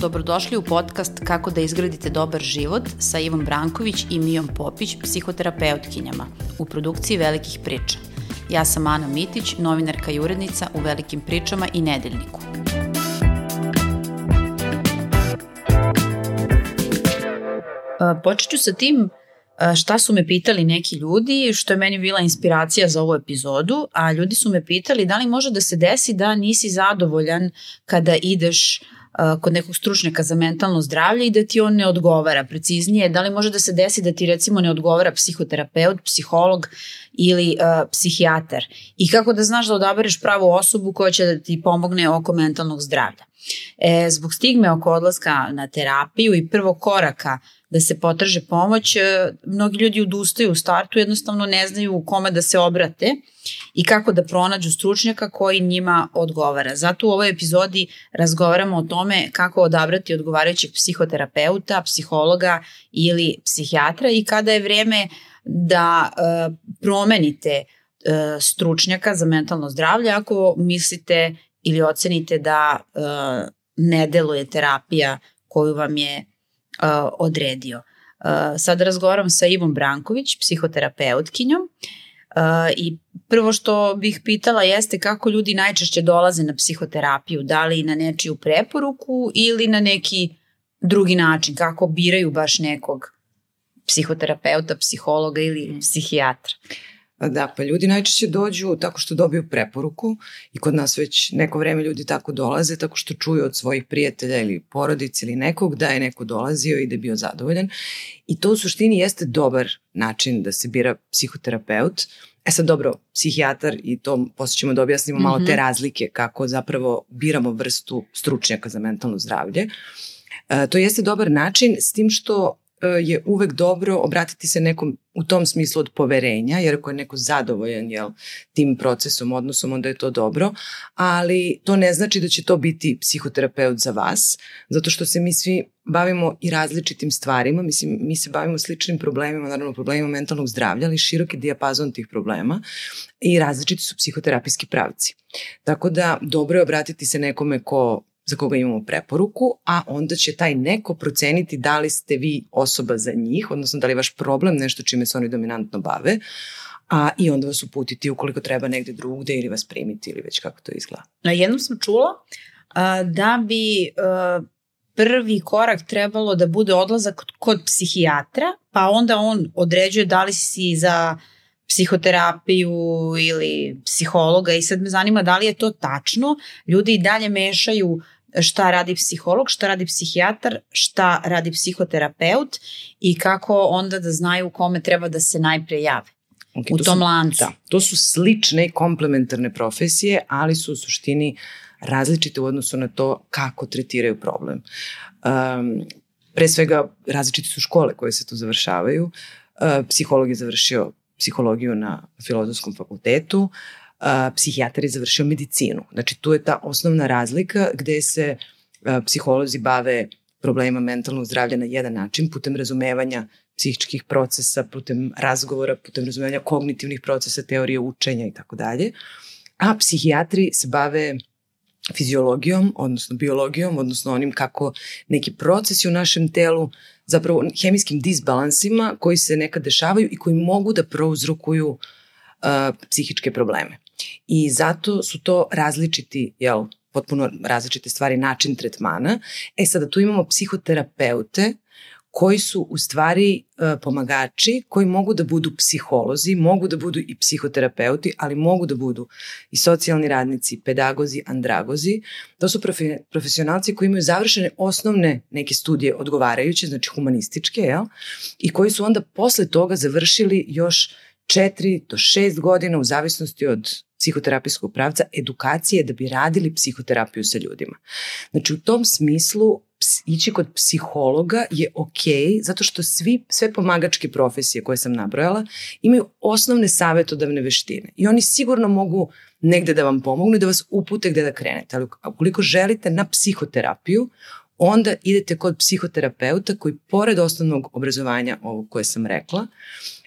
Dobrodošli u podcast Kako da izgradite dobar život sa Ivom Branković i Mijom Popić, psihoterapeutkinjama, u produkciji Velikih priča. Ja sam Ana Mitić, novinarka i urednica u Velikim pričama i Nedeljniku. Počet ću sa tim šta su me pitali neki ljudi, što je meni bila inspiracija za ovu epizodu, a ljudi su me pitali da li može da se desi da nisi zadovoljan kada ideš kod nekog stručnjaka za mentalno zdravlje i da ti on ne odgovara. Preciznije, da li može da se desi da ti recimo ne odgovara psihoterapeut, psiholog ili uh, psihijatar i kako da znaš da odabereš pravu osobu koja će da ti pomogne oko mentalnog zdravlja. E, zbog stigme oko odlaska na terapiju i prvog koraka da se potraže pomoć, e, mnogi ljudi odustaju u startu, jednostavno ne znaju kome da se obrate i kako da pronađu stručnjaka koji njima odgovara. Zato u ovoj epizodi razgovaramo o tome kako odabrati odgovarajućeg psihoterapeuta, psihologa ili psihijatra i kada je vreme da uh, promenite uh, stručnjaka za mentalno zdravlje ako mislite ili ocenite da uh, ne deluje terapija koju vam je uh, odredio. Uh, sad razgovaram sa Ivom Branković, psihoterapeutkinjom, uh, i prvo što bih pitala jeste kako ljudi najčešće dolaze na psihoterapiju, da li na nečiju preporuku ili na neki drugi način, kako biraju baš nekog psihoterapeuta, psihologa ili psihijatra. Da, pa ljudi najčešće dođu tako što dobiju preporuku i kod nas već neko vreme ljudi tako dolaze, tako što čuju od svojih prijatelja ili porodice ili nekog da je neko dolazio i da je bio zadovoljan. I to u suštini jeste dobar način da se bira psihoterapeut. E sad dobro, psihijatar i to posle ćemo da objasnimo mm -hmm. malo te mhm. razlike kako zapravo biramo vrstu stručnjaka za mentalno zdravlje. E, to jeste dobar način s tim što je uvek dobro obratiti se nekom u tom smislu od poverenja, jer ako je neko zadovoljan jel, tim procesom, odnosom, onda je to dobro, ali to ne znači da će to biti psihoterapeut za vas, zato što se mi svi bavimo i različitim stvarima, mislim, mi se bavimo sličnim problemima, naravno problemima mentalnog zdravlja, ali široki dijapazon tih problema i različiti su psihoterapijski pravci. Tako da dobro je obratiti se nekome ko za koga imamo preporuku, a onda će taj neko proceniti da li ste vi osoba za njih, odnosno da li je vaš problem nešto čime se oni dominantno bave, a i onda vas uputiti ukoliko treba negde drugde ili vas primiti ili već kako to izgleda. Na jednom sam čula a, da bi a, prvi korak trebalo da bude odlazak kod, psihijatra, pa onda on određuje da li si za psihoterapiju ili psihologa i sad me zanima da li je to tačno. Ljudi i dalje mešaju šta radi psiholog, šta radi psihijatar, šta radi psihoterapeut i kako onda da znaju kome treba da se najpre jave. Okay, u to tom su, lancu. Da, to su slične i komplementarne profesije, ali su u suštini različite u odnosu na to kako tretiraju problem. Um, pre svega različite su škole koje se tu završavaju. Uh, psiholog je završio psihologiju na filozofskom fakultetu, a, psihijatar je završio medicinu. Znači tu je ta osnovna razlika gde se a, psiholozi bave problema mentalnog zdravlja na jedan način, putem razumevanja psihičkih procesa, putem razgovora, putem razumevanja kognitivnih procesa, teorije učenja i tako dalje. A psihijatri se bave fiziologijom, odnosno biologijom, odnosno onim kako neki procesi u našem telu, zapravo hemijskim disbalansima koji se nekad dešavaju i koji mogu da prouzrokuju uh, psihičke probleme. I zato su to različiti, jel, potpuno različite stvari, način tretmana. E sada tu imamo psihoterapeute koji su u stvari e, pomagači koji mogu da budu psiholozi, mogu da budu i psihoterapeuti, ali mogu da budu i socijalni radnici, pedagozi, andragozi. To su profi, profesionalci koji imaju završene osnovne neke studije odgovarajuće, znači humanističke, jel? I koji su onda posle toga završili još četiri do šest godina u zavisnosti od psihoterapijskog pravca edukacije da bi radili psihoterapiju sa ljudima. Znači u tom smislu ići kod psihologa je ok, zato što svi, sve pomagačke profesije koje sam nabrojala imaju osnovne savetodavne veštine i oni sigurno mogu negde da vam pomognu i da vas upute gde da krenete. Ali ukoliko želite na psihoterapiju, onda idete kod psihoterapeuta koji pored osnovnog obrazovanja ovog koje sam rekla,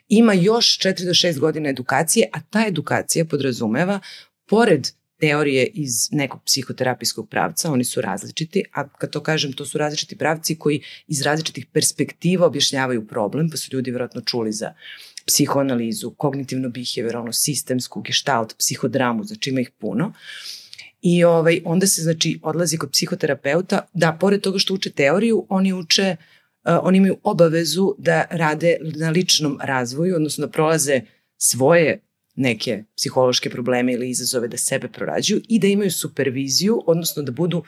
ima još 4 do 6 godina edukacije, a ta edukacija podrazumeva, pored teorije iz nekog psihoterapijskog pravca, oni su različiti, a kad to kažem, to su različiti pravci koji iz različitih perspektiva objašnjavaju problem, pa su ljudi vjerojatno čuli za psihoanalizu, kognitivno-behavioralno, sistemsku, gestalt, psihodramu, znači ima ih puno. I ovaj, onda se znači odlazi kod psihoterapeuta da pored toga što uče teoriju, oni uče uh, oni imaju obavezu da rade na ličnom razvoju, odnosno da prolaze svoje neke psihološke probleme ili izazove da sebe prorađuju i da imaju superviziju, odnosno da budu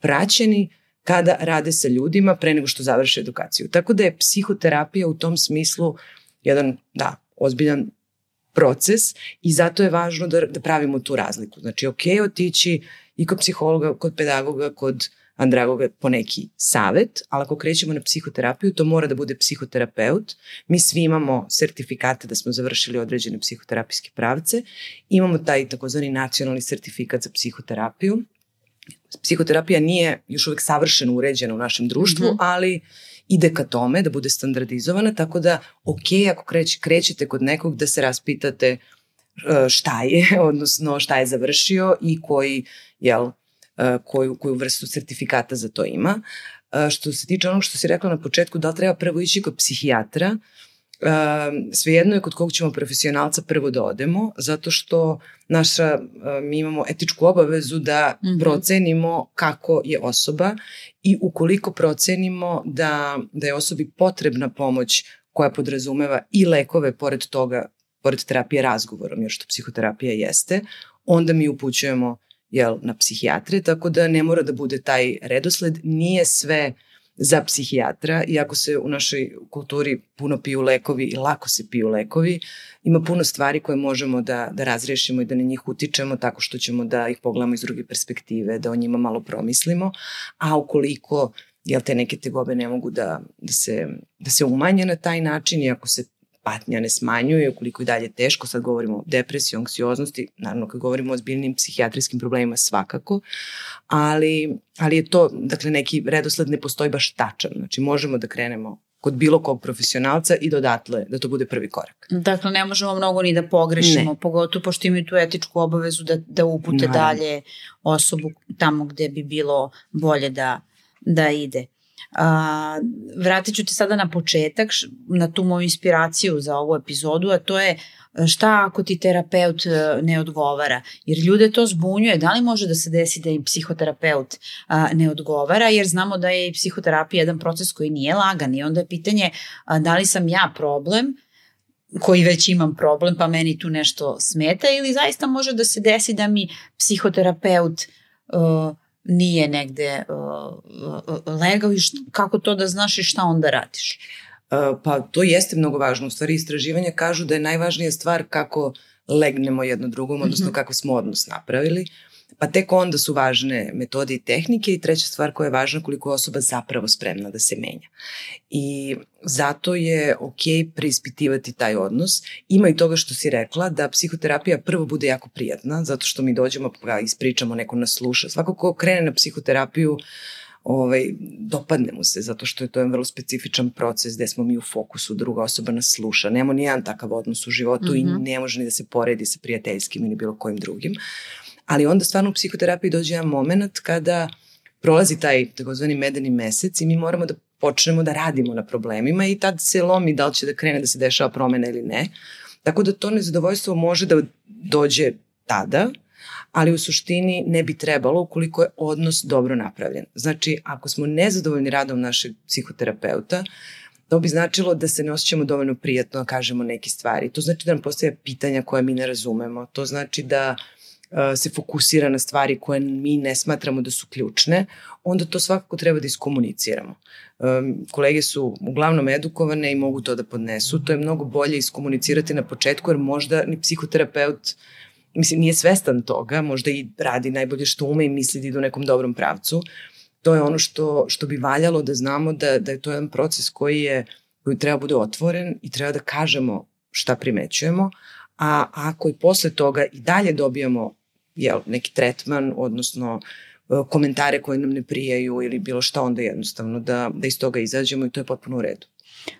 praćeni kada rade sa ljudima pre nego što završe edukaciju. Tako da je psihoterapija u tom smislu jedan, da, ozbiljan proces i zato je važno da, da pravimo tu razliku. Znači, ok, otići i kod psihologa, kod pedagoga, kod andragoga po neki savet, ali ako krećemo na psihoterapiju, to mora da bude psihoterapeut. Mi svi imamo sertifikate da smo završili određene psihoterapijske pravce. Imamo taj takozvani nacionalni sertifikat za psihoterapiju. Psihoterapija nije još uvek savršeno uređena u našem društvu, mm -hmm. ali ide ka tome da bude standardizovana, tako da ok, ako kreć, krećete kod nekog da se raspitate e, šta je, odnosno šta je završio i koji, jel, koju, koju vrstu sertifikata za to ima. E, što se tiče onog što si rekla na početku, da li treba prvo ići kod psihijatra, svejedno je kod kog ćemo profesionalca prvo da odemo, zato što naša, mi imamo etičku obavezu da mm -hmm. procenimo kako je osoba i ukoliko procenimo da, da je osobi potrebna pomoć koja podrazumeva i lekove pored toga, pored terapije razgovorom, jer što psihoterapija jeste, onda mi upućujemo jel, na psihijatre, tako da ne mora da bude taj redosled, nije sve za psihijatra, iako se u našoj kulturi puno piju lekovi i lako se piju lekovi, ima puno stvari koje možemo da, da razrešimo i da na njih utičemo tako što ćemo da ih pogledamo iz druge perspektive, da o njima malo promislimo, a ukoliko jel te neke tegobe ne mogu da, da, se, da se umanje na taj način i ako se patnja ne smanjuje, ukoliko i dalje teško, sad govorimo o depresiji, anksioznosti, naravno kad govorimo o zbiljnim psihijatrijskim problemima svakako, ali, ali je to, dakle, neki redosled ne postoji baš tačan, znači možemo da krenemo kod bilo kog profesionalca i dodatle da to bude prvi korak. Dakle, ne možemo mnogo ni da pogrešimo, ne. pogotovo pošto imaju tu etičku obavezu da, da upute Naravno. dalje osobu tamo gde bi bilo bolje da, da ide. A, vratit ću te sada na početak, na tu moju inspiraciju za ovu epizodu, a to je šta ako ti terapeut e, ne odgovara, jer ljude to zbunjuje, da li može da se desi da im psihoterapeut a, ne odgovara, jer znamo da je i psihoterapija jedan proces koji nije lagan. I onda je pitanje a, da li sam ja problem, koji već imam problem pa meni tu nešto smeta ili zaista može da se desi da mi psihoterapeut uh, nije negde uh, legao i št, kako to da znaš i šta onda radiš? Uh, pa to jeste mnogo važno. U stvari istraživanja kažu da je najvažnija stvar kako legnemo jedno drugom, odnosno mm -hmm. kako smo odnos napravili. Pa tek onda su važne metode i tehnike i treća stvar koja je važna koliko je osoba zapravo spremna da se menja. I zato je ok preispitivati taj odnos. Ima i toga što si rekla da psihoterapija prvo bude jako prijatna, zato što mi dođemo pa ispričamo, neko nas sluša. Svako ko krene na psihoterapiju ovaj, dopadne mu se, zato što je to jedan vrlo specifičan proces gde smo mi u fokusu, druga osoba nas sluša. Nemo nijedan takav odnos u životu mm -hmm. i mhm. ne može ni da se poredi sa prijateljskim ili bilo kojim drugim. Ali onda stvarno u psihoterapiji dođe jedan moment kada prolazi taj takozvani medeni mesec i mi moramo da počnemo da radimo na problemima i tad se lomi da li će da krene da se dešava promena ili ne. Tako da to nezadovoljstvo može da dođe tada, ali u suštini ne bi trebalo ukoliko je odnos dobro napravljen. Znači, ako smo nezadovoljni radom našeg psihoterapeuta, to bi značilo da se ne osjećamo dovoljno prijatno da kažemo neke stvari. To znači da nam postoje pitanja koje mi ne razumemo. To znači da uh, se fokusira na stvari koje mi ne smatramo da su ključne, onda to svakako treba da iskomuniciramo. Kolege su uglavnom edukovane i mogu to da podnesu. To je mnogo bolje iskomunicirati na početku, jer možda ni psihoterapeut mislim, nije svestan toga, možda i radi najbolje što ume i misli da ide u nekom dobrom pravcu. To je ono što, što bi valjalo da znamo da, da je to jedan proces koji je koji treba bude otvoren i treba da kažemo šta primećujemo, a ako i posle toga i dalje dobijamo jel, neki tretman, odnosno e, komentare koje nam ne prijaju ili bilo šta, onda jednostavno da, da iz toga izađemo i to je potpuno u redu.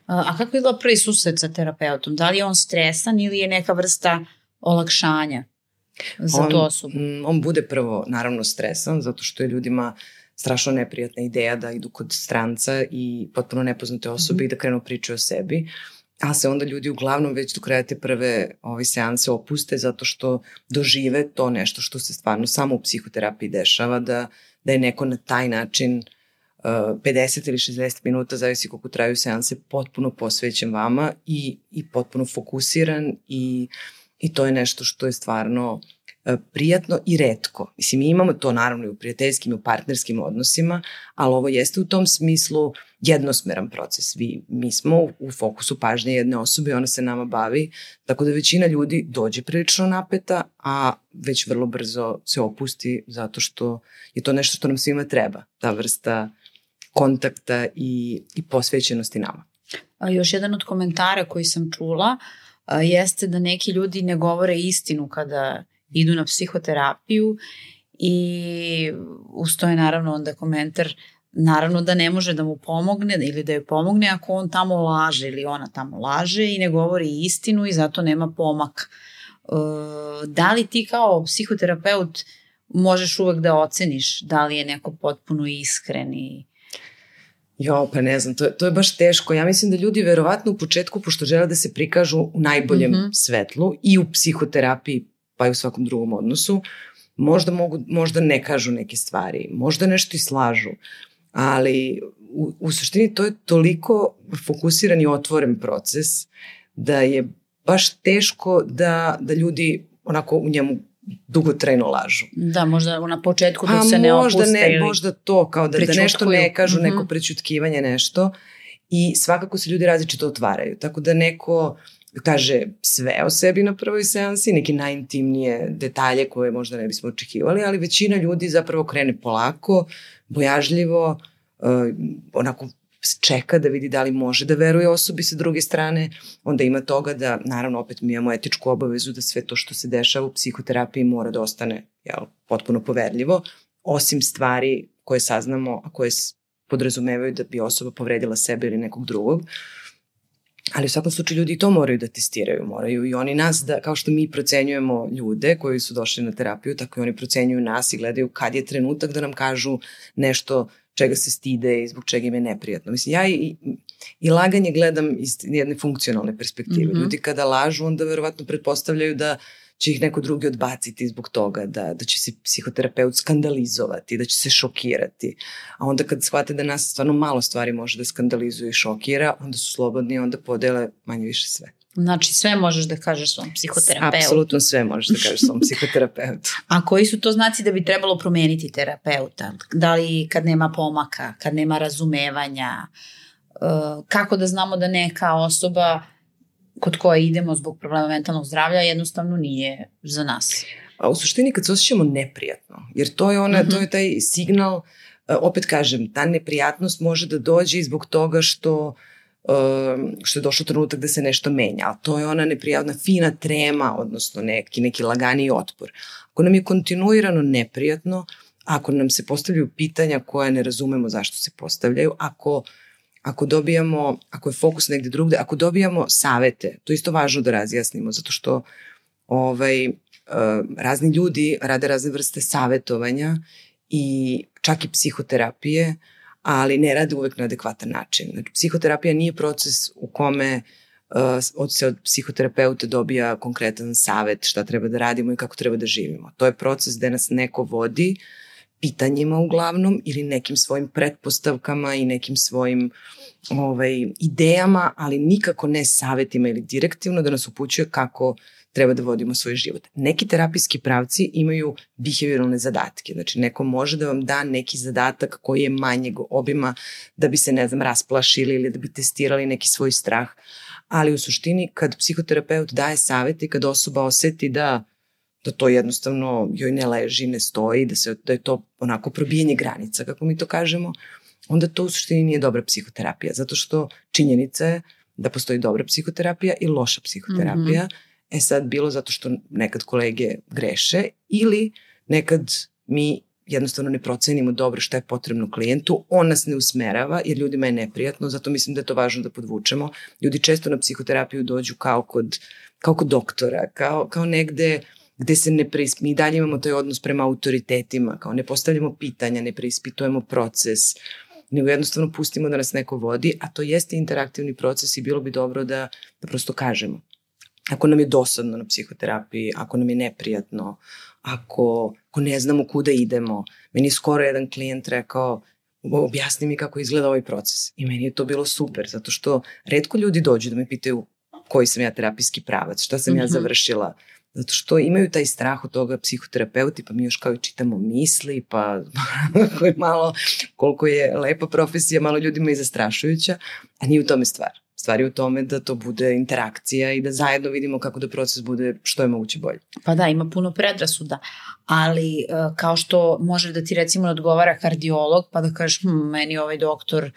A kako je bilo prvi susret sa terapeutom? Da li je on stresan ili je neka vrsta olakšanja za on, tu osobu? On bude prvo naravno stresan zato što je ljudima strašno neprijatna ideja da idu kod stranca i potpuno nepoznate osobe mm -hmm. i da krenu priču o sebi. A se onda ljudi uglavnom već do kraja te prve ove seanse opuste zato što dožive to nešto što se stvarno samo u psihoterapiji dešava, da, da je neko na taj način uh, 50 ili 60 minuta, zavisi koliko traju seanse, potpuno posvećen vama i, i potpuno fokusiran i, i to je nešto što je stvarno prijatno i redko. Mislim, mi imamo to naravno i u prijateljskim i u partnerskim odnosima, ali ovo jeste u tom smislu jednosmeran proces. Vi, mi smo u fokusu pažnje jedne osobe i ona se nama bavi, tako da većina ljudi dođe prilično napeta, a već vrlo brzo se opusti zato što je to nešto što nam svima treba, ta vrsta kontakta i, i posvećenosti nama. A još jedan od komentara koji sam čula a, jeste da neki ljudi ne govore istinu kada idu na psihoterapiju i ustoje naravno onda komentar naravno da ne može da mu pomogne ili da joj pomogne ako on tamo laže ili ona tamo laže i ne govori istinu i zato nema pomak. E, da li ti kao psihoterapeut možeš uvek da oceniš da li je neko potpuno iskren i Jo, pa ne znam, to, to je baš teško. Ja mislim da ljudi verovatno u početku, pošto žele da se prikažu u najboljem mm -hmm. svetlu i u psihoterapiji pa i u svakom drugom odnosu, možda, mogu, možda ne kažu neke stvari, možda nešto i slažu, ali u, u suštini to je toliko fokusiran i otvoren proces da je baš teško da, da ljudi onako u njemu dugotrajno lažu. Da, možda na početku da se ne možda opuste ne, ili Možda to, kao da, da nešto ne kažu, mm -hmm. neko prećutkivanje, nešto. I svakako se ljudi različito otvaraju. Tako da neko kaže sve o sebi na prvoj seansi, neke najintimnije detalje koje možda ne bismo očekivali, ali većina ljudi zapravo krene polako, bojažljivo, uh, onako čeka da vidi da li može da veruje osobi sa druge strane, onda ima toga da, naravno, opet mi imamo etičku obavezu da sve to što se dešava u psihoterapiji mora da ostane jel, potpuno poverljivo, osim stvari koje saznamo, a koje podrazumevaju da bi osoba povredila sebe ili nekog drugog. Uh, Ali u svakom slučaju ljudi to moraju da testiraju, moraju i oni nas da, kao što mi procenjujemo ljude koji su došli na terapiju, tako i oni procenjuju nas i gledaju kad je trenutak da nam kažu nešto čega se stide i zbog čega im je neprijatno. Mislim, ja i, i laganje gledam iz jedne funkcionalne perspektive. Mm -hmm. Ljudi kada lažu, onda verovatno pretpostavljaju da će ih neko drugi odbaciti zbog toga, da, da će se psihoterapeut skandalizovati, da će se šokirati. A onda kad shvate da nas stvarno malo stvari može da skandalizuje i šokira, onda su slobodni i onda podele manje više sve. Znači sve možeš da kažeš svom psihoterapeutu. Apsolutno sve možeš da kažeš svom psihoterapeutu. A koji su to znaci da bi trebalo promeniti terapeuta? Da li kad nema pomaka, kad nema razumevanja, uh, kako da znamo da neka osoba kod koje idemo zbog problema mentalnog zdravlja jednostavno nije za nas. A u suštini kad se osjećamo neprijatno, jer to je, ona, mm -hmm. to je taj signal, e, opet kažem, ta neprijatnost može da dođe i zbog toga što e, što je došao trenutak da se nešto menja, ali to je ona neprijatna fina trema, odnosno neki, neki lagani otpor. Ako nam je kontinuirano neprijatno, ako nam se postavljaju pitanja koje ne razumemo zašto se postavljaju, ako uh, ako dobijamo, ako je fokus negde drugde, ako dobijamo savete, to je isto važno da razjasnimo, zato što ovaj, uh, razni ljudi rade razne vrste savetovanja i čak i psihoterapije, ali ne rade uvek na adekvatan način. Znači, psihoterapija nije proces u kome uh, od se od psihoterapeuta dobija konkretan savet šta treba da radimo i kako treba da živimo. To je proces gde nas neko vodi uh, pitanjima uglavnom ili nekim svojim pretpostavkama i nekim svojim ovaj, idejama, ali nikako ne savetima ili direktivno da nas upućuje kako treba da vodimo svoj život. Neki terapijski pravci imaju behavioralne zadatke, znači neko može da vam da neki zadatak koji je manjeg obima da bi se, ne znam, rasplašili ili da bi testirali neki svoj strah, ali u suštini kad psihoterapeut daje savete i kad osoba oseti da da to jednostavno joj ne leži, ne stoji, da, se, da je to onako probijanje granica, kako mi to kažemo, onda to u suštini nije dobra psihoterapija, zato što činjenica je da postoji dobra psihoterapija i loša psihoterapija. Mm -hmm. E sad, bilo zato što nekad kolege greše ili nekad mi jednostavno ne procenimo dobro šta je potrebno klijentu, on nas ne usmerava jer ljudima je neprijatno, zato mislim da je to važno da podvučemo. Ljudi često na psihoterapiju dođu kao kod, kao kod doktora, kao, kao negde gde se ne preispitujemo, mi dalje imamo taj odnos prema autoritetima, kao ne postavljamo pitanja, ne preispitujemo proces, nego jednostavno pustimo da nas neko vodi, a to jeste interaktivni proces i bilo bi dobro da, da prosto kažemo. Ako nam je dosadno na psihoterapiji, ako nam je neprijatno, ako, ako ne znamo kuda idemo. Meni je skoro jedan klijent rekao, objasni mi kako izgleda ovaj proces. I meni je to bilo super, zato što redko ljudi dođu da me pitaju koji sam ja terapijski pravac, šta sam mm -hmm. ja mhm. završila, Zato što imaju taj strah od toga psihoterapeuti, pa mi još kao i čitamo misli, pa je malo, koliko je lepa profesija, malo ljudima i zastrašujuća, a nije u tome stvar. Stvar je u tome da to bude interakcija i da zajedno vidimo kako da proces bude što je moguće bolje. Pa da, ima puno predrasuda, ali e, kao što može da ti recimo odgovara kardiolog, pa da kažeš, hm, meni ovaj doktor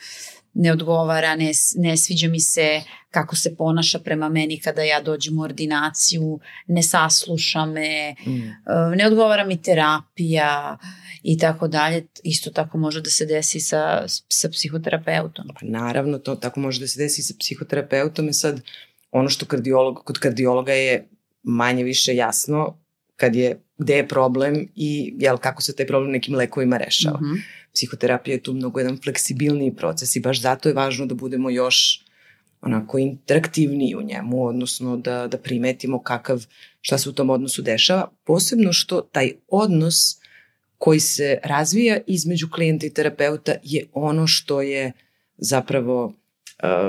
ne odgovara, ne, ne sviđa mi se kako se ponaša prema meni kada ja dođem u ordinaciju, ne sasluša me, mm. E, ne odgovara mi terapija i tako dalje. Isto tako može da se desi sa, sa psihoterapeutom. Pa naravno, to tako može da se desi sa psihoterapeutom. I sad, ono što kardiolog, kod kardiologa je manje više jasno kad je, gde je problem i jel, kako se taj problem nekim lekovima rešava. Mm -hmm. Psihoterapija je tu mnogo jedan fleksibilniji proces i baš zato je važno da budemo još onako interaktivniji u njemu, odnosno da, da primetimo kakav, šta se u tom odnosu dešava, posebno što taj odnos koji se razvija između klijenta i terapeuta je ono što je zapravo uh,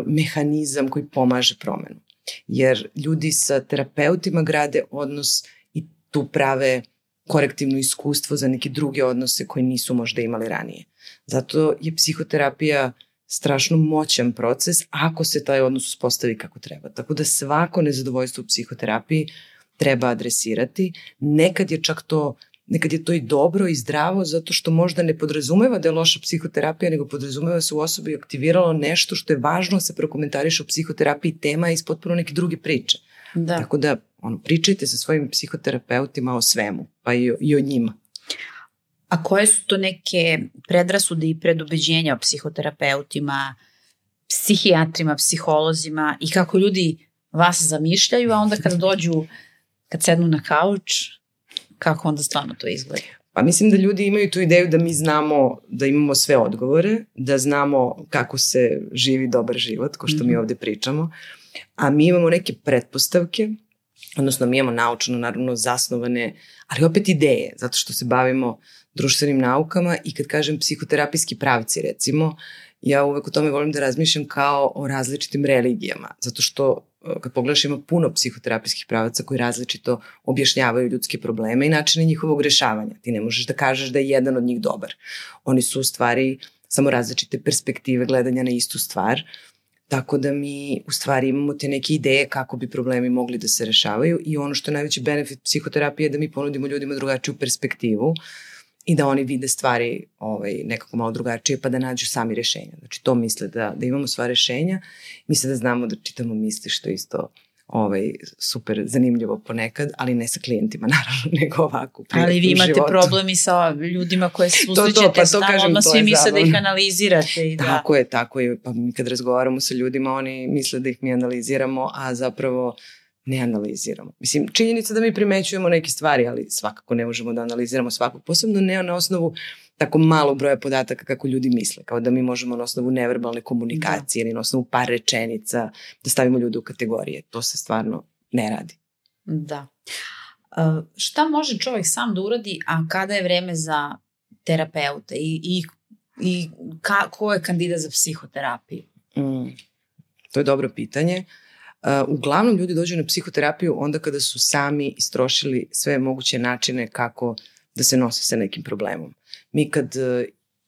mehanizam koji pomaže promenu. Jer ljudi sa terapeutima grade odnos i tu prave korektivno iskustvo za neke druge odnose koje nisu možda imali ranije. Zato je psihoterapija strašno moćan proces ako se taj odnos uspostavi kako treba. Tako da svako nezadovoljstvo u psihoterapiji treba adresirati. Nekad je čak to nekad je to i dobro i zdravo zato što možda ne podrazumeva da je loša psihoterapija, nego podrazumeva da se u osobi aktiviralo nešto što je važno da se prokomentariše u psihoterapiji tema iz potpuno neke druge priče. Da. Tako da ono, pričajte sa svojim psihoterapeutima o svemu, pa i o, i o njima. A koje su to neke predrasude i predubeđenja o psihoterapeutima, psihijatrima, psiholozima i kako ljudi vas zamišljaju, a onda kad dođu, kad sednu na kauč, kako onda stvarno to izgleda? Pa mislim da ljudi imaju tu ideju da mi znamo da imamo sve odgovore, da znamo kako se živi dobar život, ko što mm -hmm. mi mhm. ovde pričamo, a mi imamo neke pretpostavke, odnosno mi imamo naučno, naravno, zasnovane, ali opet ideje, zato što se bavimo društvenim naukama i kad kažem psihoterapijski pravci recimo, ja uvek o tome volim da razmišljam kao o različitim religijama, zato što e, kad pogledaš ima puno psihoterapijskih pravaca koji različito objašnjavaju ljudske probleme i načine njihovog rešavanja. Ti ne možeš da kažeš da je jedan od njih dobar. Oni su u stvari samo različite perspektive gledanja na istu stvar, tako da mi u stvari imamo te neke ideje kako bi problemi mogli da se rešavaju i ono što je najveći benefit psihoterapije je da mi ponudimo ljudima drugačiju perspektivu, i da oni vide stvari ovaj, nekako malo drugačije pa da nađu sami rešenja. Znači to misle da, da imamo sva rešenja, misle da znamo da čitamo misli što isto ovaj, super zanimljivo ponekad, ali ne sa klijentima naravno, nego ovako. Ali vi imate životu. problemi sa ljudima koje susrećete to, to, pa to kažem, svi misle da ih analizirate. I da... Tako je, tako je. Pa mi kad razgovaramo sa ljudima, oni misle da ih mi analiziramo, a zapravo ne analiziramo. Mislim, činjenica da mi primećujemo neke stvari, ali svakako ne možemo da analiziramo svakog, posebno ne na osnovu tako malo broja podataka kako ljudi misle, kao da mi možemo na osnovu neverbalne komunikacije da. ili na osnovu par rečenica da stavimo ljude u kategorije. To se stvarno ne radi. Da. Uh, šta može čovjek sam da uradi, a kada je vreme za terapeuta i, i, i ka, ko je kandidat za psihoterapiju? Mm, to je dobro pitanje. Uh, uglavnom ljudi dođu na psihoterapiju onda kada su sami istrošili sve moguće načine kako da se nose sa nekim problemom. Mi kad uh,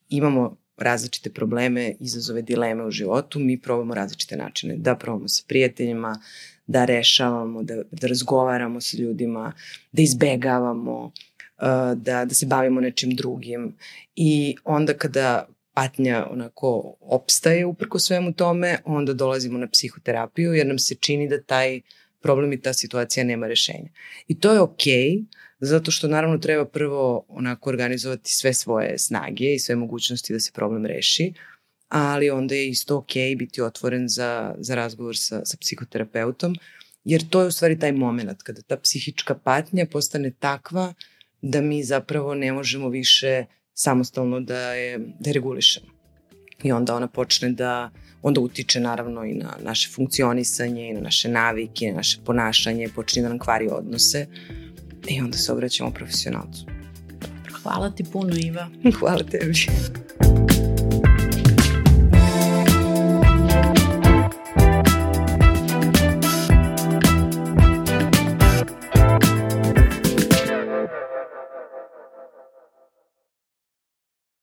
imamo različite probleme, izazove, dileme u životu, mi probamo različite načine. Da probamo sa prijateljima, da rešavamo, da, da razgovaramo sa ljudima, da izbegavamo, uh, da, da se bavimo nečim drugim. I onda kada patnja onako opstaje uprko svemu tome, onda dolazimo na psihoterapiju jer nam se čini da taj problem i ta situacija nema rešenja. I to je okej, okay, zato što naravno treba prvo onako organizovati sve svoje snage i sve mogućnosti da se problem reši, ali onda je isto okej okay biti otvoren za, za razgovor sa, sa psihoterapeutom, jer to je u stvari taj moment kada ta psihička patnja postane takva da mi zapravo ne možemo više samostalno da je, da je regulišemo. I onda ona počne da, onda utiče naravno i na naše funkcionisanje, i na naše navike, na naše ponašanje, počne da nam kvari odnose i onda se obraćamo profesionalcu. Hvala ti puno Iva. Hvala tebi.